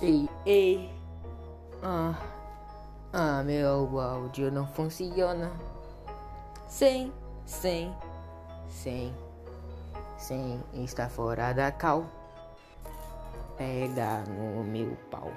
Ei, ei. Ah, ah, meu áudio não funciona. sem sem sem sem está fora da cal. Pega no meu pau.